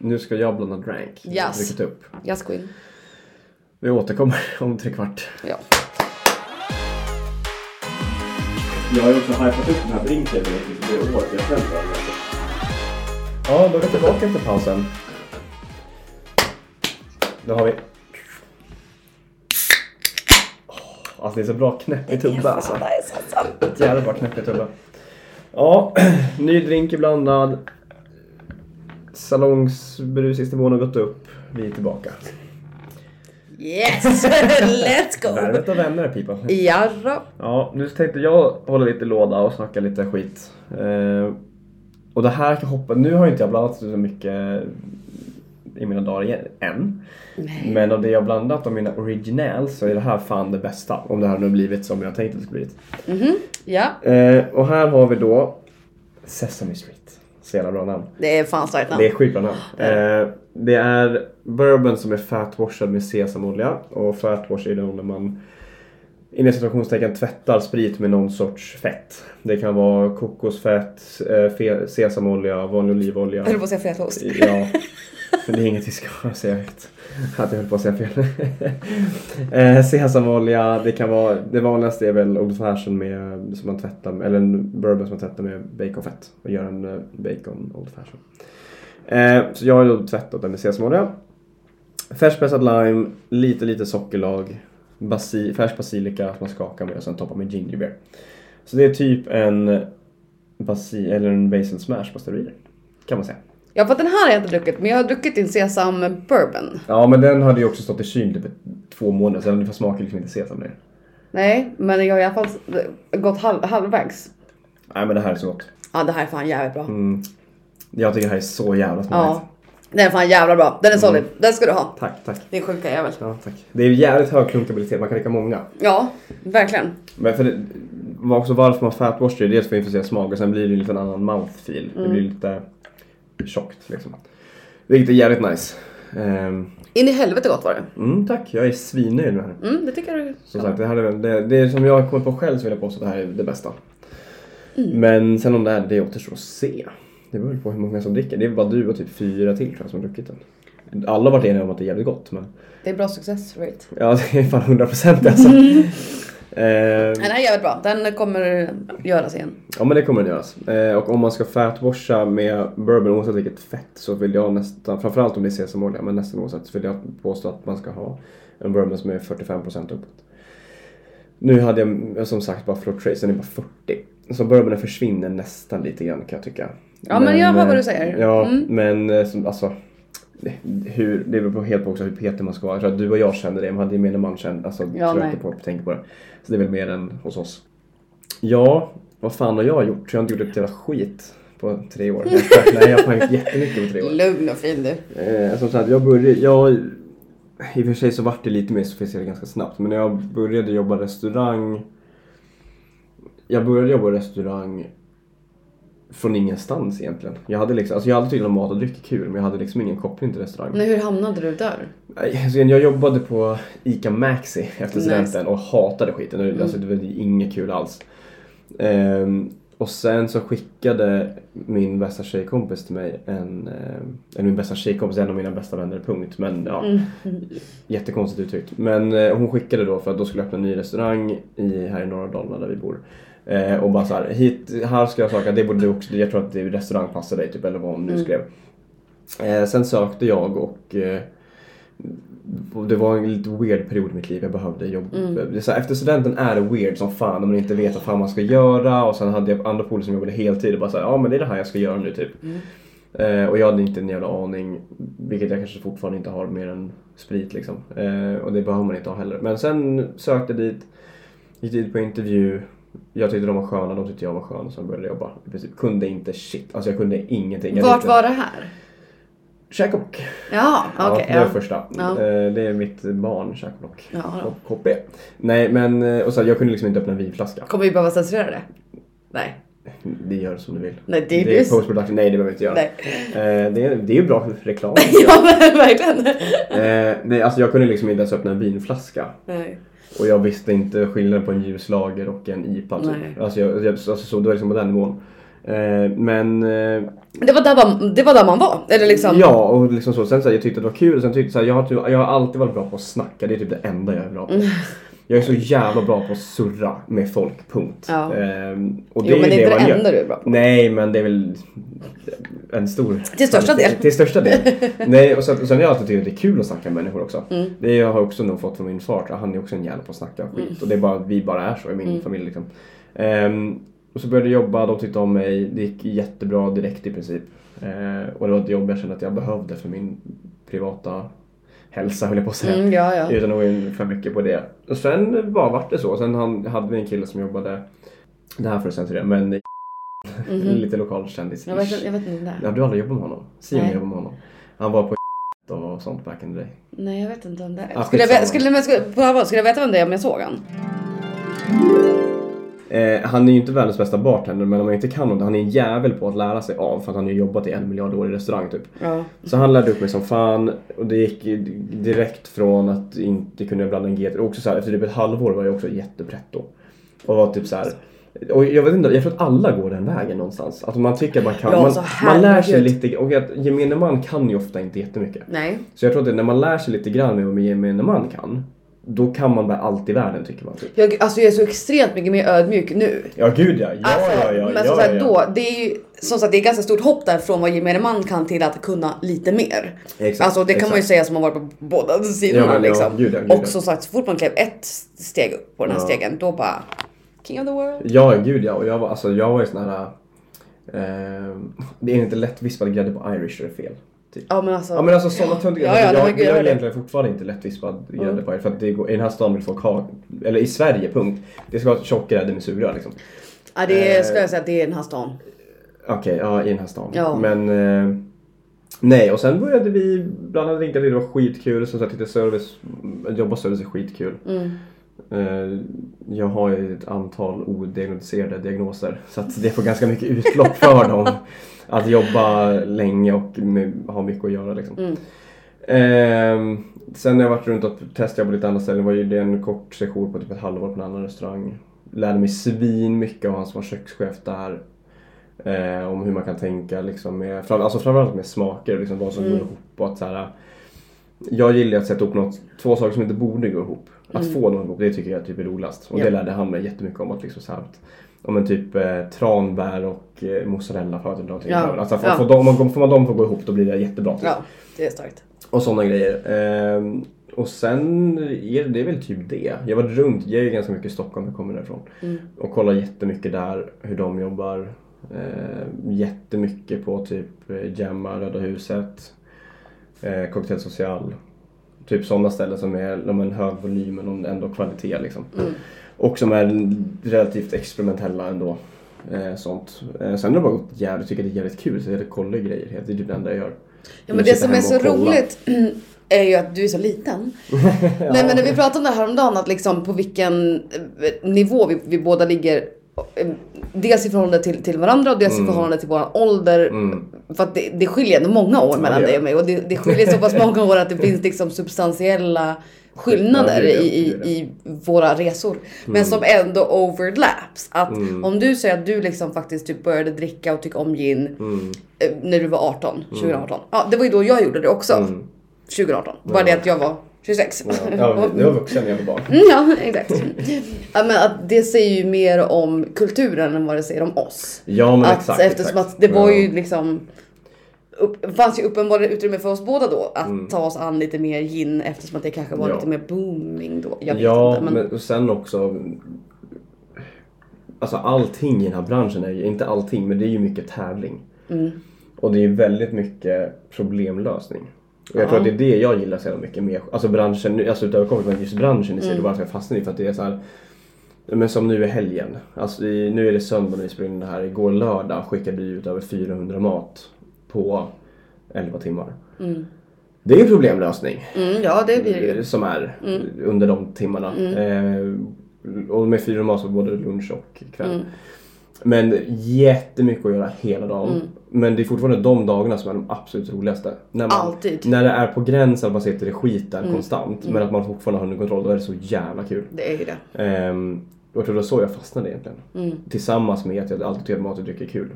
Nu ska jag blanda drank. Yes. druckit upp. Yes queen. Vi återkommer om tre kvart. Ja. Jag har ju också hypat upp den här drinken i det året jag själv har Ja, då är vi tillbaka efter pausen. Då har vi... Åh, Alltså det är så bra knäpp i tubba alltså. Jävla bra knäpp i tubba. Ja, ny drink iblandad. Salongsberusningsnivån har gått upp. Vi är tillbaka. Yes! Let's go! Värvet och vänner people. Jarra. Ja, nu tänkte jag hålla lite låda och snacka lite skit. Eh, och det här kan hoppa, nu har inte jag blandat så mycket i mina dagar igen, än. Men av det jag blandat av mina originals så är det här fan det bästa. Om det här nu blivit som jag tänkte att det skulle blivit. Ja, Eh, och här har vi då Sesame Street. Så jävla bra namn. det är fan starkt namn. Det är sjukt bra namn. Eh, det är bourbon som är fatwashad med sesamolja. Och fatwash är då när man inom situationstecken tvättar sprit med någon sorts fett. Det kan vara kokosfett, eh, sesamolja, vanlig olivolja. Jag höll på att säga fetaost. Ja, men det är inget vi ska säga högt. Att jag höll på att säga fel. eh, sesamolja, det kan vara, det vanligaste är väl old fashion med, som man tvättar, eller en bourbon som man tvättar med baconfett och gör en eh, bacon old fashion. Eh, så jag har då tvättat den med sesamolja. Färskpressad lime, lite lite sockerlag, basi, färsk basilika som man skakar med och sen toppar med ginger beer. Så det är typ en basi, eller en basil smash på steroider. Kan man säga. Ja, för den här har jag inte druckit, men jag har druckit din sesam bourbon. Ja men den hade ju också stått i kyl typ två månader så den smakar liksom inte sesam längre. Nej, men jag har i alla fall gått halv, halvvägs. Nej men det här är så gott. Ja, det här är fan jävligt bra. Mm. Jag tycker det här är så jävla smakligt. Ja. Den är fan jävla bra. Den är solid. Mm. Den ska du ha. Tack, tack. Din sjuka jävel. Ja, tack. Det är jävligt hög klunkabilitet, man kan dricka många. Ja, verkligen. Men för det, var också varför man fatwashar är dels för att influera smak och sen blir det en liten annan mouthfeel. Det blir lite tjockt liksom. Vilket är jävligt nice. Ehm, In i helvete gott var det. mm, tack, jag är svinnöjd med det här. Mm, det tycker du. Som sagt, det, här är det, det är som jag har kommit på själv så vill jag påstå att det här är det bästa. Men sen om det är det återstår att se. Det beror på hur många som dricker. Det är bara du och typ fyra till tror jag som har druckit den. Alla har varit eniga om att det är jävligt gott men Det är bra success rate. ja det är fan 100 procent alltså. Eh, Den är jävligt bra. Den kommer göras igen. ja men det kommer den göras. Eh, och om man ska fatwasha med bourbon oavsett vilket fett så vill jag nästan, framförallt om det är sesamolja, men nästan oavsett så vill jag påstå att man ska ha en bourbon som är 45% uppåt. Nu hade jag som sagt bara floor trace, den är bara 40. Så bourbonen försvinner nästan lite grann kan jag tycka. Ja, men jag hör vad eh, du säger. Ja, Mm. men eh, som, alltså det- hur, det beror på helt på också hur petig man ska vara. Jag tror att du och jag känner det, men hade gemene man känt, alltså Ja, tror jag inte på, tänker på det. Så det är väl mer än hos oss. Ja, vad fan har jag gjort? Jag har inte gjort ett jävla skit på tre år. Nej, jag har gjort jättemycket på tre år. Lugn och fin du. Eh, som sagt, jag började, jag, i och för sig så vart det lite mer sofistikerat ganska snabbt. Men när jag började jobba restaurang. Jag började jobba restaurang från ingenstans egentligen. Jag hade liksom, alltså jag hade att mat och dryck kul men jag hade liksom ingen koppling till restaurang. Men hur hamnade du där? Alltså jag jobbade på ICA Maxi efter studenten och hatade skiten. Mm. Alltså det var inget kul alls. Ehm, och sen så skickade min bästa tjejkompis till mig en... Eh, eller min bästa tjejkompis, en av mina bästa vänner, punkt. Men ja, Mm. jättekonstigt uttryckt. Men eh, hon skickade då för att då skulle jag öppna en ny restaurang i, här i norra Dalarna där vi bor. Eh, och bara så här, hit, här ska jag söka, det borde du också, jag tror att det är restaurang passar dig typ, eller vad hon nu Mm. skrev. Eh, sen sökte jag och eh, det var en lite weird period i mitt liv. Jag behövde jobb. Mm. Så här, efter studenten är det weird som fan när man inte vet vad fan man ska göra. Och sen hade jag andra polare som jobbade heltid och bara såhär, ja men det är det här jag ska göra nu typ. Mm. Eh, och jag hade inte en jävla aning, vilket jag kanske fortfarande inte har mer än sprit liksom. Eh, och det behöver man inte ha heller. Men sen sökte dit, gick dit på intervju. Jag tyckte de var sköna, de tyckte jag var skön och sen började jag jobba. I princip kunde inte shit, alltså jag kunde ingenting. Jag Vart var det här? Käkoblock. Ja, okej. ja, det är ja. första. Ja. Eh, Det är mitt barn, Käkoblock. Ja. KP. Nej men, eh, och så jag kunde liksom inte öppna en vinflaska. Kommer vi behöva censurera det? Nej. Det gör som du vill. Nej, det är det är just- post production, nej det behöver vi inte göra. Nej. Eh, Det är, det är ju bra reklam. ja, verkligen. Eh, nej, alltså jag kunde liksom inte ens öppna en vinflaska. Nej. Och jag visste inte skillnaden på en ljuslager och en IPA typ. Nej. Alltså, jag, jag, alltså så, det var liksom på den nivån. Eh, men eh, Det var, där man, det var där man var. Eller liksom. ja, och liksom så. Sen så här, jag tyckte det var kul sen tyckte så här, jag, har, typ- jag har alltid varit bra på att snacka. Det är typ det enda jag är bra på. Jag är så jävla bra på att surra med folk, punkt. Ja. Ehm, och Jo, men det är inte det enda du är bra på. Nej, men det är väl en stor... Till största del. Till största del. Nej, och sen, och sen har jag alltid tyckt att det är kul att snacka med människor också. Mm. Det har jag också nog fått från min far. Han är också en jävel på att snacka skit. Mm. Och det är bara vi bara är så i min familj liksom. Ehm, och så började jag jobba, de tyckte om mig. Det gick jättebra direkt i princip. Ehm, och det var ett jobb jag kände att jag behövde för min privata hälsa höll jag på att säga. Mm, ja, ja. Utan att gå in för mycket på det. Och sen bara vart det så. Sen han, hade vi en kille som jobbade, det här får du censurera, men lite lokal kändis. Jag vet, jag vet inte det Ja, du har aldrig jobbat med honom? Simon jobbade med honom. Han var på och sånt back in the day. Nej, jag vet inte om det är. Ah, Skulle jag, skulle, skulle, allvar, skulle jag veta vem det är om jag såg han? Eh, han är ju inte världens bästa bartender men om man inte kan något, han är en jävel på att lära sig av för att han har jobbat i en miljard år i restaurang typ. Ja. Så han lärde upp mig som fan och det gick direkt från att inte kunna blanda en GT. Och också så här, efter typ ett halvår var jag också jättepretto. Och var typ så här. Och jag vet inte, jag tror att alla går den vägen någonstans. Att man tycker att man kan. Ja, man, man lär sig lite och att gemene man kan ju ofta inte jättemycket. Nej. Så jag tror att när man lär sig lite grann med vad gemene man kan. Då kan man bara allt i världen tycker man. Typ. Jag, alltså jag är så extremt mycket mer ödmjuk nu. Ja gud ja. Ja Alltså, ja ja. men ja, som sagt, ja. då, det är ju som sagt det är ganska stort hopp där från vad gemene man kan till att kunna lite mer. Exakt, alltså det kan man ju exakt. säga som har varit på båda sidorna Ja, liksom. gud gud och som sagt så fort man klev ett steg upp på den här stegen då bara King of the world. Ja, gud ja. Och jag var, alltså, jag var ju sån här... Eh, det är inte lättvispad grädde på Irish, är det fel? Typ. Ja men alltså. Ja men alltså sådana töntiga Ja, ja, alltså, jag, jag jag är egentligen fortfarande inte lättvispad grädde på Irish för att det går, i den här stan vill folk ha, eller i Sverige punkt, det ska vara tjock grädde med sugrör liksom. ja det eh, ska jag säga att det är den här stan. Okej, ja i den här stan. Ja. Men eh, nej och sen började vi blanda drinkar det var skitkul. Som sagt, lite service, jobba service är skitkul. Mm. Eh, Jag har ju ett antal odiagnostiserade diagnoser så att det får ganska mycket utlopp för dem. Att jobba länge och med, ha mycket att göra liksom. Mm. Ehm, sen när jag varit runt och testat på lite andra ställen var ju det en kort session på typ ett halvår på en annan restaurang. Lärde mig svin mycket av han som var kökschef där. Eh, om hur man kan tänka liksom med, fram, alltså framförallt med smaker, liksom vad som går ihop och att så här, Jag gillar att sätta ihop något, två saker som inte borde gå ihop. Att få dem ihop, det tycker jag typ är roligast. Och Ja. det lärde han mig jättemycket om. Att liksom så här, att, om en typ eh, tranbär och eh, mozzarella för att dra till Ja. Alltså får, Ja. får, man- får man dem att gå ihop då blir det jättebra. Typ. Ja det är starkt. Och sådana grejer. Ehm, och sen är det, det är väl typ det. Jag har varit runt, jag är ju ganska mycket i Stockholm, jag kommer därifrån. Mm. Och kollar jättemycket där, hur de jobbar. Ehm, jättemycket på typ eh, Gemma, Röda huset, eh, Cocktail Social. Typ sådana ställen som är de en hög volym men ändå kvalitet liksom. Mm. Och som är relativt experimentella ändå. Eh, sånt. Eh, sen har det bara gått jävligt, tycker det är jävligt kul så jag kollar grejer. Det är typ det enda jag gör. Ja men det som är så roligt är ju att du är så liten. Nej men när vi pratade om det här häromdagen att liksom på vilken eh, nivå vi, vi båda ligger. Dels i förhållande till, till varandra och dels i förhållande till våran ålder. Mm. För att det, det skiljer ändå många år mellan det dig och mig. Och det, det skiljer så pass många år att det finns liksom substantiella skillnader Ja, i, i, i våra resor. Men som ändå overlaps. Att om du säger att du liksom faktiskt typ började dricka och tycka om gin Mm. eh, när du var 18, 2018. Ja, det var ju då jag gjorde det också. Mm. 2018. Bara det att jag var 26. Ja, ja, jag var vuxen jag var barn. Mm, ja, exakt. Ja, men att det säger ju mer om kulturen än vad det säger om oss. Ja men att, exakt. eftersom exakt. att det var ja. ju liksom upp, fanns ju uppenbarligen utrymme för oss båda då att Mm. ta oss an lite mer gin eftersom att det kanske var Ja. lite mer booming då. Jag vet Ja, inte. Men, men och sen också Alltså allting i den här branschen är ju, inte allting, men det är ju mycket tävling. Mm. Och det är ju väldigt mycket problemlösning. Och jag Ja. tror att det är det jag gillar så mycket med, alltså branschen, alltså utöver med just branschen i sig, Mm. mm. varför jag fastnade i för att det är så här. Men som nu i helgen, alltså i, nu är det söndag när vi spelar in det här, igår lördag skickade vi ut över 400 mat på 11 timmar. Mm. Det är ju problemlösning. mm, ja det blir det ju. Eh, som är Mm. under de timmarna. Eh, och med fyra mat så både lunch och kväll. Mm. Men jättemycket att göra hela dagen. Mm. Men det är fortfarande de dagarna som är de absolut roligaste. När, man, Alltid. när det är på gränsen att man sitter i skiten Mm. konstant men att man fortfarande har under kontroll, då är det så jävla kul. Det är ju det. Ehm, Och jag tror det var så jag fastnade egentligen. Mm. Tillsammans med att jag alltid tycker att mat och dryck är kul.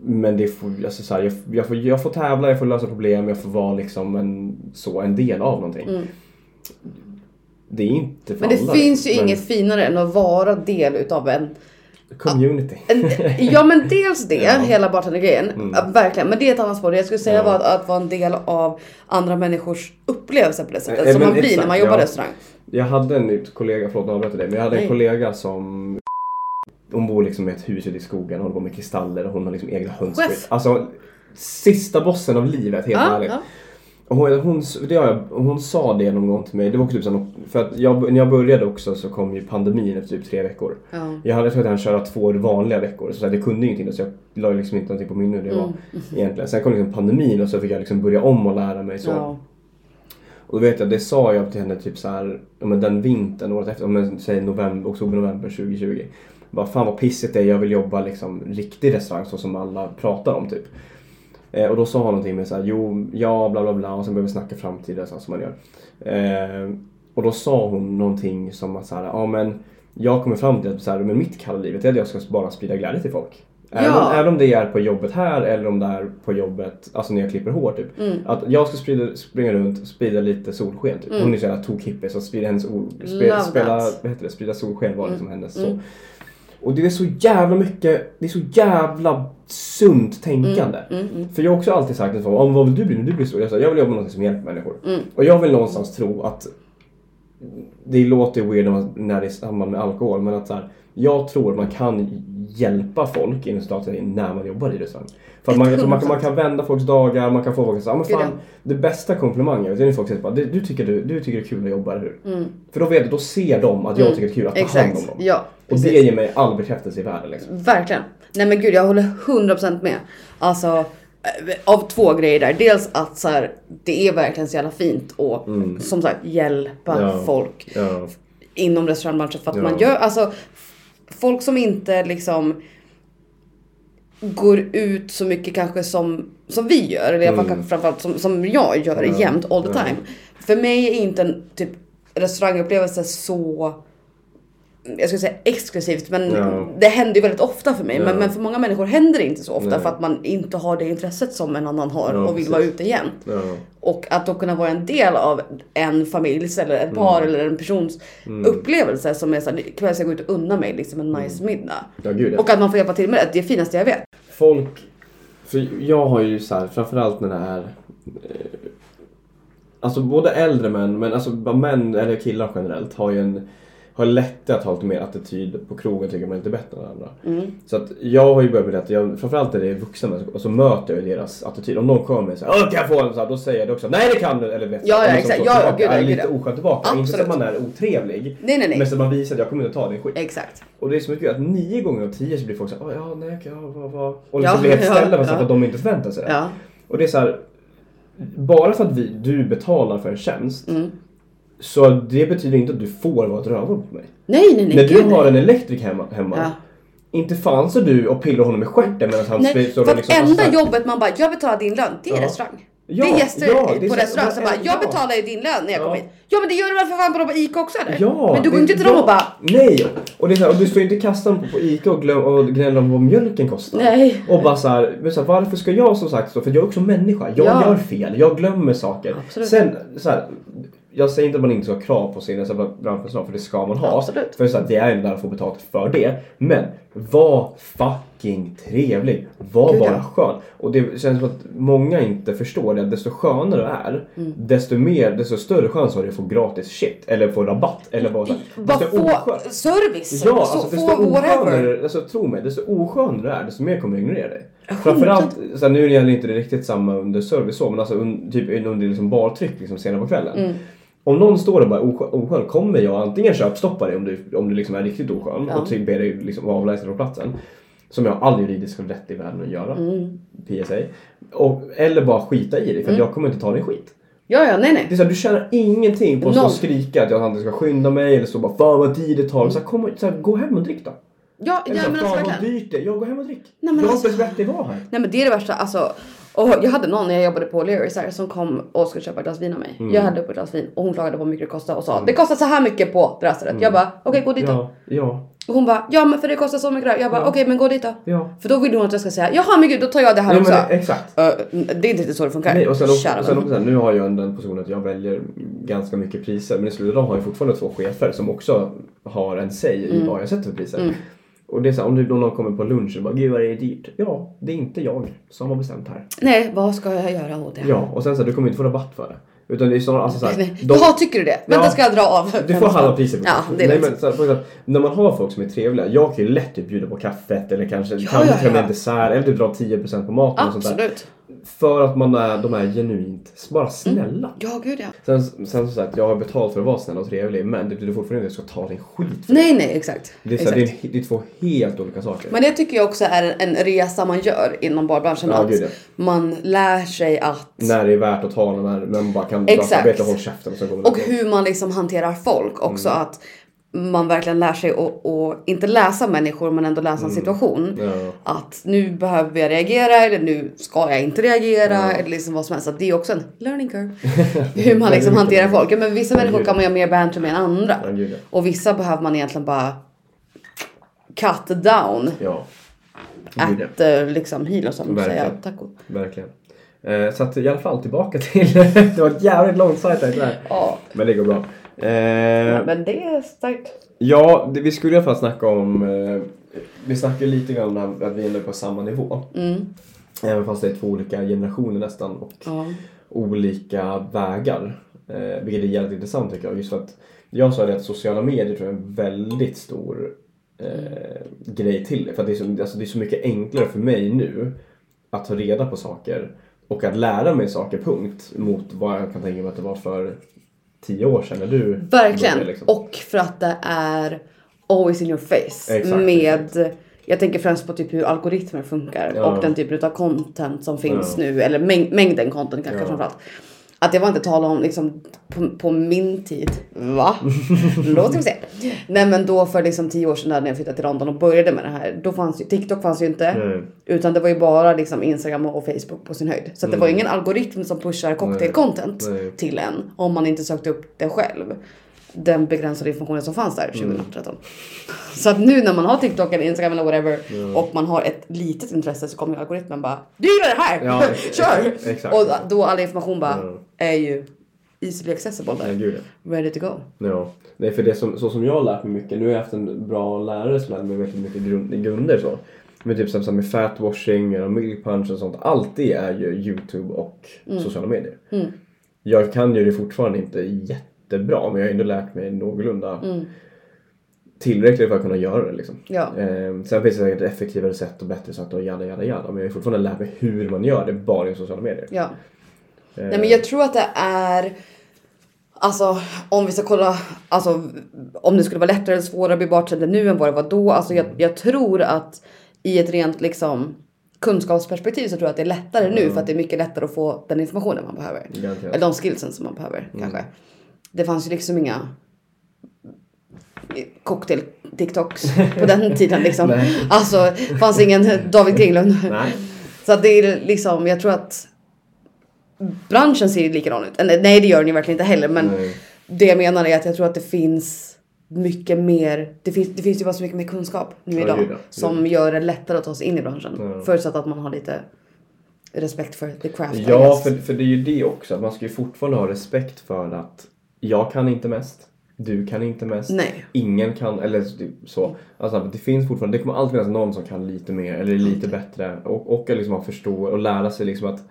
Men det får, alltså så här, jag, jag, får, jag får tävla, jag får lösa problem, jag får vara liksom en, så, en del av någonting. Mm. Det är inte för Men det alla, finns ju men inget finare än att vara del utav en Community. Ja men dels det, Ja. Mm. hela bartendergrejen. Ja, Verkligen. Men det är ett annat spår. Det Jag skulle säga Ja. var att, att vara en del av andra människors upplevelser på det sättet. Eh, som man blir när exakt, man jobbar ja. restaurang. Jag hade en kollega, förlåt nu dig, men jag hade en Nej. kollega som hon bor liksom i ett hus ute i skogen, håller på med kristaller och hon har liksom egna höns. Alltså sista bossen av livet, helt Ja, ärligt. ja. Hon, hon, det har jag, hon sa det någon gång till mig, det var typ så, för att jag, när jag började också så kom ju pandemin efter typ tre veckor. Ja. Jag hade tänkt att han köra två vanliga veckor, så det kunde ingenting så jag la liksom inte någonting på minne hur det var egentligen. Sen kom liksom pandemin och så fick jag liksom börja om och lära mig så. Ja. Och då vet jag, det sa jag till henne typ så här, men den vintern året efter, om jag säger november, oktober, november 2020. Bara fan vad pissigt det är, jag vill jobba liksom riktig restaurang så som alla pratar om typ. Eh, och då sa hon någonting med så här, jo, ja, bla bla bla och sen började vi snacka framtida så här, som man gör. Eh, och då sa hon någonting som att så här, ja men jag kommer fram till att så här, men mitt kalla livet är att jag ska bara sprida glädje till folk. Även, Ja. även om det är på jobbet här eller om det är på jobbet, alltså när jag klipper hår typ. Mm. Att jag ska sprida, springa runt och sprida lite solsken typ. Hon är så jävla tokhippie så sprida, hennes, Love spela, vad heter det, sprida solsken var liksom hennes så. Mm. Och det är så jävla mycket, det är så jävla sunt tänkande. Mm, mm. För jag har också alltid sagt att om vad vill du bli när du blir stor? Jag, sa, jag vill jobba med något som hjälper människor. Mm. Och jag vill någonstans tro att det låter weird när man- när det är i samband med alkohol men att så här, jag tror att man kan hjälpa folk inom staten när man jobbar i restaurang. För att man, man, kan- man kan vända folks dagar, man kan få folk att säga ah, men fan, det bästa komplimangen det är när folk säger bara, "Du- tycker, du, du tycker det är kul att jobba, eller hur? Mm. För då vet då ser de att jag Mm. tycker det är kul att ta hand om Exakt. dem. Ja, Och precis. det ger mig all bekräftelse i världen liksom. Verkligen. Nej men gud jag håller 100% med. Alltså av två grejer där. Dels att så här, det är verkligen så jävla fint att Mm. som sagt hjälpa Ja. folk Ja. inom restaurangbranschen för att Ja. man gör alltså folk som inte liksom går ut så mycket kanske som, som vi gör eller Mm. kanske framförallt som, som jag gör Ja. jämt all the time. För mig är inte en typ restaurangupplevelse så jag skulle säga exklusivt men Ja. det händer ju väldigt ofta för mig. Ja. Men, men för många människor händer det inte så ofta Nej. för att man inte har det intresset som en annan har Ja, och vill precis. vara ute igen. Och att då kunna vara en del av en familjs eller ett par Mm. eller en persons upplevelse som är såhär, ikväll ska jag gå ut och unna mig liksom en nice middag. ja, gud ja. Och att man får hjälpa till med det, det är det finaste jag vet. folk... För jag har ju så här, framförallt när det är... Eh, alltså både äldre män, men alltså män eller killar generellt har ju en... Har lättare att ha lite mer attityd på krogen tycker man är lite bättre än andra. Mm. Så att jag har ju börjat med det att jag, framförallt när det är vuxna människor, och så möter jag deras attityd. Om någon kommer och säger "Åh, kan jag få en så här, då säger jag det också nej det kan du! Eller vet Ja, ja, så exakt. Ja, ja, tillbaka. gud, ja, är gud, lite ja. oskönt tillbaka. Inte så att Absolut. man är otrevlig. Nej nej nej. Men så att man visar att jag kommer inte ta din skit. Exakt. Och det är så mycket att nio gånger av tio så blir folk såhär, ja nej ja vad, vad. Och Ja, liksom blir helt ja, ställda ja. att de inte förväntar sig det. Ja. Och det är så här. Bara för att vi, du betalar för en tjänst. Mm. Så det betyder inte att du får vara ett rövhål på mig. Nej nej nej. När du gud, har nej. en elektrik hemma, hemma Ja. inte fan så du och pillar honom i stjärten medan han Nej, står och liksom enda jobbet man bara, jag betalar din lön, det är Ja. restaurang. Ja, det är gäster ja, det är på restaurang som bara, ja. jag betalar ju din lön när jag Ja. kommer hit. Ja men det gör du väl för fan på ICA också eller? Ja, men du går inte till ja, dem och bara, Nej! Och, det är så här, och du står ju inte i kassan på, på ICA och, glöm, och gnäller om vad mjölken kostar. nej. Och bara så här, men så här, varför ska jag som sagt så? För jag är också människa. Jag Ja. gör fel. Jag glömmer saker. Absolut. Sen, så här, jag säger inte att man inte ska ha krav på sin branschpersonal för det ska man ha. Absolut. För så här, det är ju där att få betalt för det. Men var fucking trevlig. Var Gud, bara ja. skön. Och det känns som att många inte förstår det. Desto skönare du är, Mm. desto mer, desto större chans har du att få gratis shit. Eller få rabatt. Eller bara Bara få oskön- service. Ja, så, alltså desto oskönare, alltså tro mig, desto oskönare du är, desto mer kommer jag ignorera dig. Framförallt, så här, nu gäller inte det riktigt samma under service så, men alltså un, typ under liksom bartryck liksom senare på kvällen. Mm. Om någon står och bara är oskön, kommer jag antingen köpstoppa dig om du, om du liksom är riktigt oskön Ja. och typ ber dig liksom avlägsna från platsen. Som jag all juridisk rätt i världen att göra. Mm. PSA. Och, eller bara skita i dig för att jag kommer inte ta din skit. Ja ja, nej Det nej. är så här, du tjänar ingenting på att stå och skrika att jag antingen ska skynda mig eller så bara fan vad tid det tar. Så här, kom, så här, gå hem och drick då. Ja, ja men alltså verkligen. dyrt det är. Ja, gå hem och drick. Nej, men jag har alltså- inte bett dig vara här. Nej men det är det värsta, alltså. Och jag hade någon när jag jobbade på Learys här som kom och skulle köpa ett glas vin av mig. Mm. Jag hade upp ett glas vin och hon klagade på hur mycket det kostade och sa det kostar så här mycket på det här stället. Jag bara okej gå dit då. Ja, ja. Och hon bara, ja men för det kostar så mycket där. Jag bara, Ja. okej men gå dit då. Ja. För då vill hon att jag ska säga, jaha men gud då tar jag det här Ja också. men exakt. Uh, det är inte riktigt så det funkar. Nej, och sen Kära och sen så här, nu har jag den positionen att jag väljer ganska mycket priser men i dagen har jag fortfarande två chefer som också har en säg i Mm. vad jag sätter för priser. Och det är så här, om du- om någon kommer på lunch och bara “Gud vad det är dyrt”. Ja, det är inte jag som har bestämt här. Nej, vad ska jag göra åt det? Ja, och sen så här, du kommer inte få rabatt för det. Utan det är snarare alltså så här, de- Jaha, tycker du det? Vänta Ja. ska jag dra av? Du får halva priset Ja, det är Nej, men, så här, exempel, När man har folk som är trevliga. Jag kan ju lätt typ bjuda på kaffet eller kanske, Ja, kanske ja, och med ja. en dessert eller typ dra 10% på maten och sånt där. För att man är, de är genuint bara snälla. Ja, gud ja. Sen, sen som sagt, jag har betalt för att vara snäll och trevlig men det betyder fortfarande inte att jag ska ta din skit för Nej, nej, exakt. det. är, så här, det, exakt. är, det är två helt olika saker. Men det tycker jag också är en, resa man gör inom barbranschen. Ja, att gud, ja. man lär sig att... När det är värt att ta, när man bara kan Exakt. arbeta och hålla käften och så går Och hur man liksom hanterar folk också. Mm. Att man verkligen lär sig att och inte läsa människor men ändå läsa en situation. Mm. Ja. Att nu behöver jag reagera eller nu ska jag inte reagera Ja. eller liksom vad som helst. Att det är också en learning curve. Hur man liksom hanterar folk. Ja, Men vissa människor kan man göra mer banter med än andra. Och vissa behöver man egentligen bara cut down. Ja. At uh, liksom heal och som säga taco. Verkligen. Eh, så att i alla fall tillbaka till, det var ett jävligt långt sajt där. Ja. Men det går bra. Eh, Men det är starkt. Ja, det, vi skulle i alla fall snacka om... Eh, vi snackade lite grann om att vi är på samma nivå. Mm. Även fast det är två olika generationer nästan och Ja. olika vägar. Eh, vilket är jävligt intressant tycker jag. Just för att jag sa det att sociala medier tror jag är en väldigt stor eh, grej till det. För det är, så, alltså det är så mycket enklare för mig nu att ta reda på saker och att lära mig saker punkt mot vad jag kan tänka mig att det var för tio år sedan när du Verkligen. började, liksom. Och för att det är always in your face. Exakt, med, jag tänker främst på typ hur algoritmer funkar Ja. och den typen av content som finns Ja. nu. Eller mäng, mängden content kanske Ja. framförallt. Att det var inte tal om liksom på, på min tid. Va? Låt vi se. Nej men då för liksom tio år sedan när jag flyttade till London och började med det här. Då fanns ju TikTok fanns ju inte. Nej. Utan det var ju bara liksom Instagram och Facebook på sin höjd. Så att det var ju ingen algoritm som pushar cocktail content Mm. Till en. Om man inte sökte upp det själv. Den begränsade informationen som fanns där 2013. Så att nu när man har TikTok eller Instagram eller whatever och man har ett litet intresse så kommer algoritmen bara Du gillar det här! Ja, Kör! ex- exakt. Och då all information bara Ja. är ju easily accessible där. ja. Ready to go. Ja, nej för det som, så som jag har lärt mig mycket, nu har jag haft en bra lärare som lärde mig väldigt mycket grund, grunder så. Men typ som, med fatwashing och milk punch och sånt, allt det är ju Youtube och sociala medier. Jag kan ju det fortfarande inte jättebra men jag har ändå lärt mig någorlunda tillräckligt för att kunna göra det liksom. Ja. Ehm, sen finns det säkert effektivare sätt och bättre sätt och jada jada jada men jag har fortfarande lärt mig hur man gör det bara i sociala medier. Ja. Ehm, Nej men jag tror att det är Alltså om vi ska kolla, alltså om det skulle vara lättare eller svårare att bli bartender nu än vad det var då. Alltså jag, jag tror att i ett rent liksom kunskapsperspektiv så tror jag att det är lättare nu för att det är mycket lättare att få den informationen man behöver. Eller de skillsen som man behöver kanske. Det fanns ju liksom inga cocktail TikToks på den tiden liksom. Nej. Alltså fanns ingen David Kringlund. Nej. Så att det är liksom, jag tror att branschen ser ju likadan ut. Nej det gör den ju verkligen inte heller men Nej. det jag menar är att jag tror att det finns mycket mer, det finns, det finns ju bara så mycket mer kunskap nu idag ja. som gör det lättare att ta sig in i branschen. Ja. Förutsatt att man har lite respekt för the craft. Ja, för, för det är ju det också. Man ska ju fortfarande ha respekt för att jag kan inte mest. Du kan inte mest. Nej. Ingen kan, eller så. Alltså, det finns fortfarande, det kommer alltid finnas någon som kan lite mer eller är lite bättre. Och, och liksom att förstå och lära sig liksom att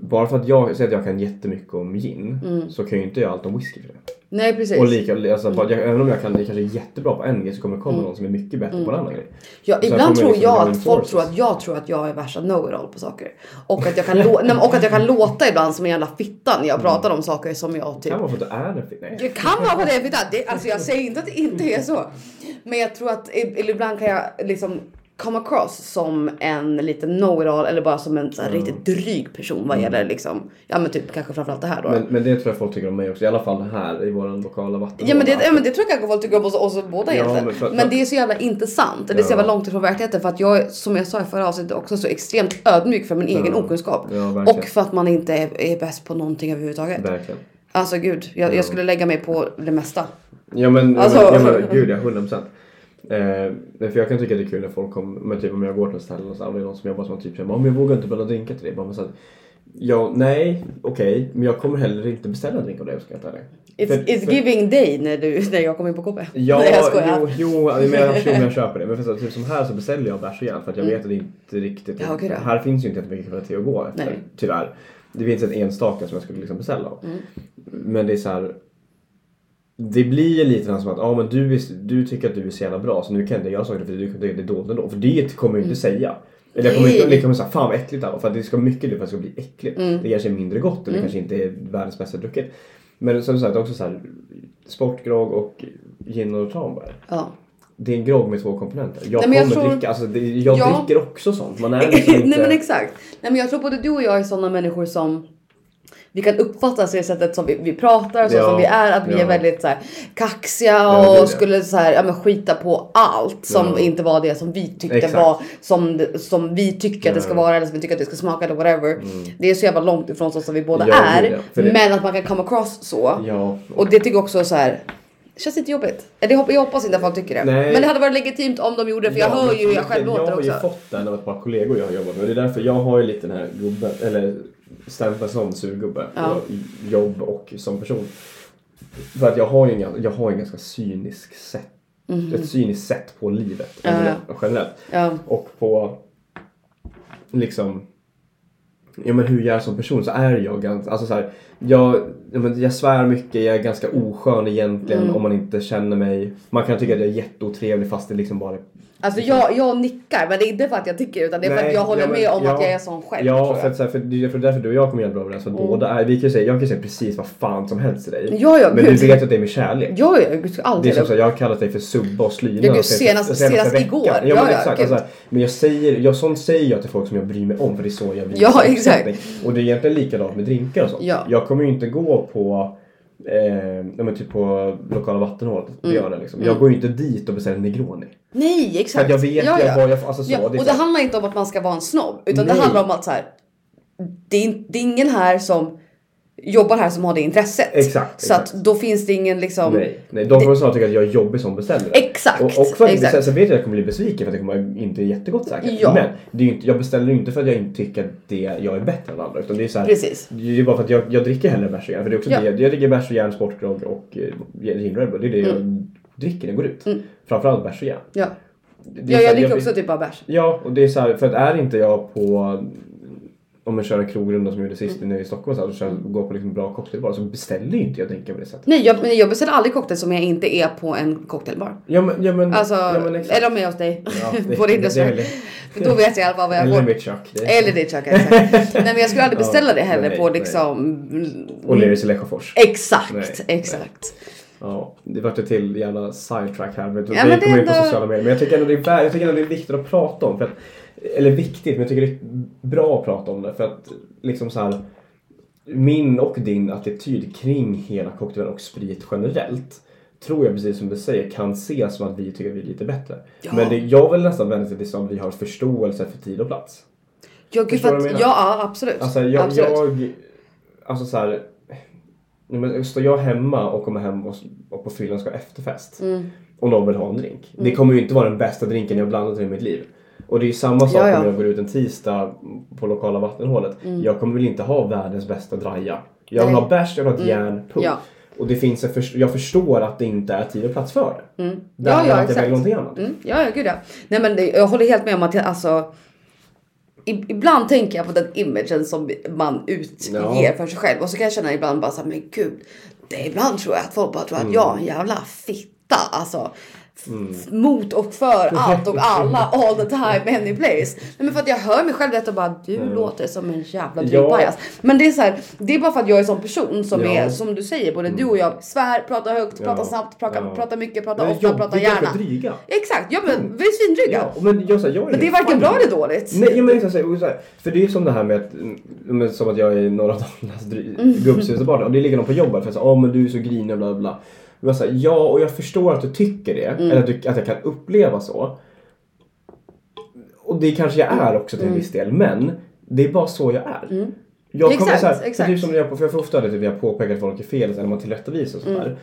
bara för att jag säger att jag kan jättemycket om gin så kan ju inte jag allt om whisky för det. Nej precis. Och lika, alltså, bara- jag, även om jag kan, jag kanske är jättebra på en grej så kommer det komma någon som är mycket bättre på en annan grej. Ja, jag ibland tror liksom jag att folk tror att jag tror att jag är värsta know-it-all på saker. Och att, jag kan Nej, och att jag kan låta ibland som en jävla fitta när jag pratar om saker som jag typ Kan vara för att du är en Nej. Det kan vara på det fitta. Det, alltså jag säger inte att det inte är så. Men jag tror att ibland kan jag liksom come across som en liten know-it-all eller bara som en så här riktigt dryg person vad gäller liksom, ja men typ kanske framförallt det här då. Men, men det tror jag folk tycker om mig också. I alla fall här i vår lokala vatten. Ja men, det, ja men det tror jag kanske folk tycker om oss, oss båda Ja, egentligen. men Men, för- för- det är så jävla inte sant. Det är så Ja. jävla långt ifrån verkligheten för att jag som jag sa i förra avsnittet också så extremt ödmjuk för min egen okunskap. Ja, och för att man inte är, är bäst på någonting överhuvudtaget. Verkligen. Alltså gud, jag, jag skulle lägga mig på det mesta. Ja men, Alltså- ja, men, ja, men gud ja, 100%. Eh, för jag kan tycka det är kul när folk kommer, men typ om jag går till ett ställe och så och det är någon som jobbar som typ säger men jag vågar inte beställa drinkar till dig. Bara, men så här, ja, nej, okej, men jag kommer heller inte beställa en drink av dig om jag ska. It's, För- it's för- giving day när, du, när jag kom in på KB. Ja, Nej jag skojar. jo, jo men jag köper det. Men för så, typ som här så beställer jag bärs och järn för att jag vet att det inte riktigt... Mm. Ja, då. här finns ju inte jättemycket kvalitet att gå efter. Nej. Tyvärr. Det finns ett enstaka som jag skulle liksom beställa av. Mm. Men det är så här. Det blir ju lite som att ja, men du, är, du tycker att du är så jävla bra så nu kan jag inte göra saker för du tycker att det är dåligt ändå. För det kommer jag inte säga. Eller jag kommer inte Mm. Nej. liksom säga fan vad äckligt det var. För att det ska mycket till för att det ska bli äckligt. Mm. Det kanske är mindre gott och det kanske inte är världens bästa drucket. Men som sagt också så här sportgrogg och gin och tranbär. Ja. Det är en grogg med två komponenter. Jag Nej, men jag kommer tror- dricka, alltså det, jag Ja. dricker också sånt. Man är liksom inte... Nej men exakt. Nej men jag tror både du och jag är sådana människor som vi kan uppfatta sig i sättet som vi, vi pratar, så Ja, som vi är, att vi ja. är väldigt så här, kaxiga Ja, det och det. skulle så här, ja, men skita på allt som Ja. inte var det som vi tyckte Exakt. var som, det- som vi tycker att det ska Ja. vara eller som vi tycker att det ska smaka eller whatever. Det är så jävla långt ifrån så som vi båda Ja, är. ja. Det- Men att man kan come across så. Ja. Och det tycker jag också så här. Det känns inte jobbigt. Eller jag hoppas- inte att folk tycker det. Nej. Men det hade varit legitimt om de gjorde det för jag Ja, hör ju hur jag själv låter Jag har ju också. fått den av ett par kollegor jag har jobbat med. Det är därför jag har ju lite den här gubben, eller stämpeln som surgubbe. Ja. Och jobb och som person. För att jag har ju en, jag har en ganska cynisk sätt. Ett cyniskt sätt på livet. Ja, generellt-. Ja. Och på liksom Ja men hur jag är som person så är jag ganska, alltså så här, jag, jag svär mycket, jag är ganska oskön egentligen Mm. om man inte känner mig. Man kan tycka att jag är jätteotrevlig fast det liksom bara Alltså jag, jag nickar men det är inte för att jag tycker utan det är för Nej, att jag håller ja, men- med om ja. att jag är sån själv. Ja, tror för, jag. att, så här, för, det- för därför du och jag kommer bra överens. För Mm. båda är, vi kan ju säga, jag kan säga precis vad fan som helst till dig. Ja, ja, men gud. du vet att det är med kärlek. Ja, ja, gud, Det är aldrig. som så här, jag har kallat dig för subba och slyna. Ja, gud, sen- senast- senast veckan. igår. Ja, Ja, men ja, exakt. Alltså, men jag säger, jag, sånt säger jag till folk som jag bryr mig om för det är så jag visar Ja, exakt. Och det är egentligen likadant med drinkar och sånt. Ja. Jag kommer ju inte gå på Eh, typ på lokala vattenhålet, Mm. Björnen liksom. Jag går ju inte dit och beställer Negroni. Nej, exakt. jag vet ja, ja. vad jag, alltså så. Ja, det och det så handlar inte om att man ska vara en snobb utan det Nej. handlar om att så här, det, är, det är ingen här som jobbar här som har det intresset. Exakt, Så exakt. att då finns det ingen liksom. Nej, nej, de kommer snarare tycka att jag är jobbig som beställare. Exakt, Och, och för att exakt. så vet jag att jag kommer bli besviken för att det kommer inte är jättegott säkert. Ja. Men det är inte, jag beställer ju inte för att jag inte tycker att det, jag är bättre än andra. Utan det är så här, Precis. Det är bara för att jag, jag dricker hellre bärs och järn. För det är också Ja. det, jag dricker bärs och järn, sportgrogg och eh, gin Red Bull. Det är det jag dricker när jag går ut. Framförallt bärs och järn. Ja, Mm. ja jag dricker också typ bara bärs. Ja, och det är så här, för att är inte jag på om jag kör en krogrunda som jag gjorde sist Mm. i Stockholm så här, och kör, går på liksom bra cocktailbar så beställer ju inte jag drinkar på det sättet. Nej, jag, men jag beställer aldrig cocktail som jag inte är på en cocktailbar. Ja men, ja, men, Alltså, ja, men eller om jag är hos dig. Ja, det- på din restaurang. För då vet jag i alla fall vad jag Eller går. mitt kök. Det Eller ditt kök, exakt. Nej men jag skulle aldrig beställa det heller nej, på nej. liksom... Och Leris i Lesjöfors. Exakt, Nej, exakt. Ja, det vart ett till jävla sidetrack här. Men Ja, det kommer in på ändå- sociala medier. Men jag tycker ändå det är, jag tycker ändå det är viktigt att prata om. För att, eller viktigt, men jag tycker det är bra att prata om det. För att liksom så här. Min och din attityd kring hela cocktailen och sprit generellt tror jag precis som du säger kan ses som att vi tycker att vi är lite bättre. Ja. Men det, jag vill nästan vända sig till att vi har förståelse för tid och plats. Ja, gud, för att, ja, absolut. Alltså jag, absolut. jag alltså så här, men står jag hemma och kommer hem och, och på fyllan ska ha efterfest Mm. och någon vill ha en drink. Det kommer ju inte vara den bästa drinken jag blandat i mitt liv. Och det är ju samma sak Ja, ja. om jag går ut en tisdag på lokala vattenhålet. Jag kommer väl inte ha världens bästa draja. Jag vill Nej. ha bärs, jag vill ha ett järn, punkt. Ja. Och det finns en först- jag förstår att det inte är tid och plats för det. Mm. Där Ja, ja, att jag väljer någonting annat. Mm. Ja, ja, gud ja. Nej men det, jag håller helt med om att jag, alltså. Ibland tänker jag på den imagen som man utger Ja. för sig själv och så kan jag känna ibland bara så här, men gud. Det, ibland tror jag att folk bara tror Mm. att jag är en jävla fitta. Alltså. F- Mot och för allt och alla all the time any place. Nej, men för att jag hör mig själv detta och bara du låter som en jävla Mm. Ja. drypajas. Men det är så här, det är bara för att jag är en sån person som Ja. Mm. är som du säger både du och jag svär, pratar högt, pratar Ja. snabbt, pratar, Ja. pratar mycket, pratar Men ofta, pratar gärna. dryga. Exakt, ja men vi är svindryga. Ja, men jag, så här, jag Men det är varken bra med eller dåligt. Nej, jag menar så här, så här, för det är som det här med att, mm, men som att jag är norra Dalarnas dry- Mm. gubbsysterbarn och det är likadant på jobbet för att säga, oh, men du är så grinig och bla bla, bla. Och jag säger ja och jag förstår att du tycker det, Mm. eller att, du, att jag kan uppleva så. Och det kanske jag är också till Mm. en viss del, men det är bara så jag är. Jag kommer Exakt, så här, exakt. Typ som när jag, för jag får ofta det, typ, jag påpekar att folk är fel eller man tillrättavisar och sånt Mm.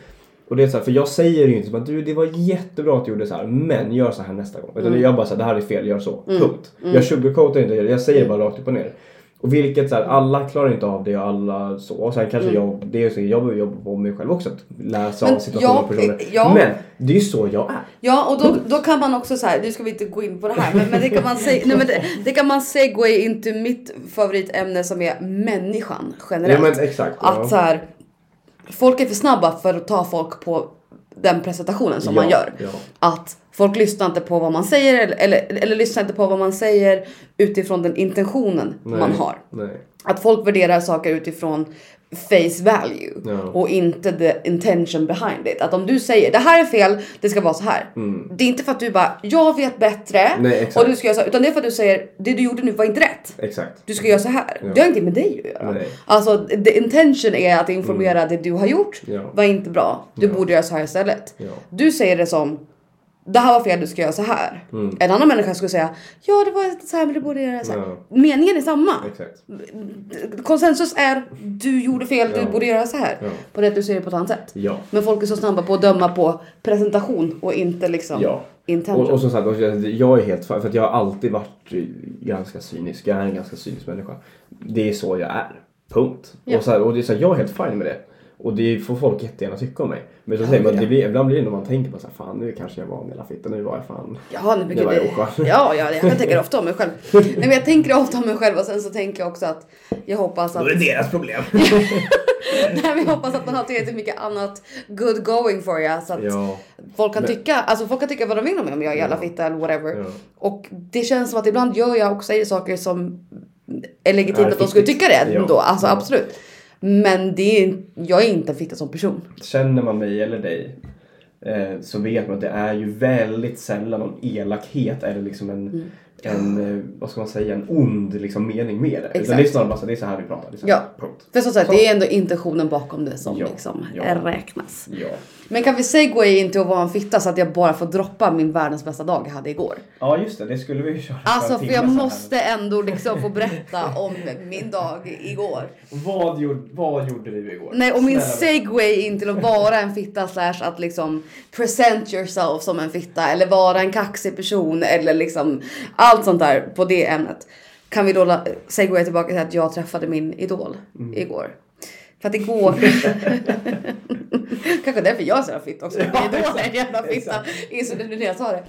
Och det är så här, för jag säger ju inte som att du det var jättebra att du gjorde så här men gör så här nästa gång. Utan jag bara så här, det här är fel, gör så. Punkt. Jag sugarcoatar inte, jag säger det bara rakt upp och ner. Och vilket så här, alla klarar inte av det och alla så. Och sen kanske jag, det är så, jag behöver jobba på mig själv också. Att läsa Men av situationer och personer. ja. Men det är ju så jag är. Ja och då, då kan man också så här, nu ska vi inte gå in på det här men, men det kan man säga, nej, men det, det kan man segway into mitt favoritämne som är människan generellt. Ja men exakt. Ja. Att så här, folk är för snabba för att ta folk på den presentationen som Ja, man gör. ja. Att folk lyssnar inte på vad man säger eller, eller, eller lyssnar inte på vad man säger utifrån den intentionen Nej, man har. Nej. Att folk värderar saker utifrån face value Ja. och inte the intention behind it. Att om du säger det här är fel, det ska vara så här. Det är inte för att du bara, jag vet bättre Mm. Nej, och du ska göra så här, utan det är för att du säger det du gjorde nu var inte rätt. Exakt. Du ska göra så här. Det har inte med dig att göra. Nej. Alltså the intention är att informera det du har gjort Ja. var inte bra. Du borde göra så här istället. Ja. Du säger det som det här var fel, du ska göra så här. Mm. En annan människa skulle säga ja det var så här men du borde göra så här. Ja. Meningen är samma. Exakt. Konsensus är du gjorde fel, Ja. du borde göra så här. Ja. På det du säger det på ett annat sätt. Ja. Men folk är så snabba på att döma på presentation och inte liksom Ja. intention. Och, och som sagt, jag är helt för att jag har alltid varit ganska cynisk. Jag är en ganska cynisk människa. Det är så jag är. Punkt. Och, så här, och det är så här, jag är helt fine med det. Och det får folk jättegärna tycka om mig. Men så säger man, ja. det blir, ibland blir det när man tänker på så här, fan nu kanske jag var en jävla fitta, nu var jag fan. Ja, men Det gud, var det, jag ja, ja, jag tänker ofta om mig själv. Nej, men jag tänker ofta om mig själv och sen så tänker jag också att jag hoppas att... Då är det deras problem. Nej, men jag hoppas att man har tillräckligt mycket annat good going for you så att ja. folk kan Men- tycka, alltså folk kan tycka vad de vill om mig om jag är jävla fitta eller whatever. Ja. Och det känns som att ibland gör jag och säger saker som är legitimt att de skulle tycka det Ja. ändå. Alltså Ja. absolut. Men det är, jag är inte en fitta som person. Känner man mig eller dig så vet man att det är ju väldigt sällan någon elakhet eller liksom en, Mm. en eh, vad ska man säga, en ond liksom, mening med det. Utan Exakt. det är snarare bara så, det är så här vi pratar. Det så här, Ja. Punkt. För som sagt, det är ändå intentionen bakom det som Ja. liksom Ja. räknas. Ja. Men kan vi segway in till att vara en fitta så att jag bara får droppa min världens bästa dag jag hade igår? ja, just det. Det skulle vi ju köra Alltså för jag här. måste ändå liksom få berätta om min dag igår. Vad gjorde, vad gjorde du igår? Nej och min Snälla segway in till att vara en fitta slash att liksom present yourself som en fitta eller vara en kaxig person eller liksom allt sånt där på det ämnet. Kan vi då segwaya tillbaka till att jag träffade min idol Mm. igår. För att igår... Kanske därför jag är så jävla fitt också. Min idol är en jävla fitta. Insåg det nu när jag sa det.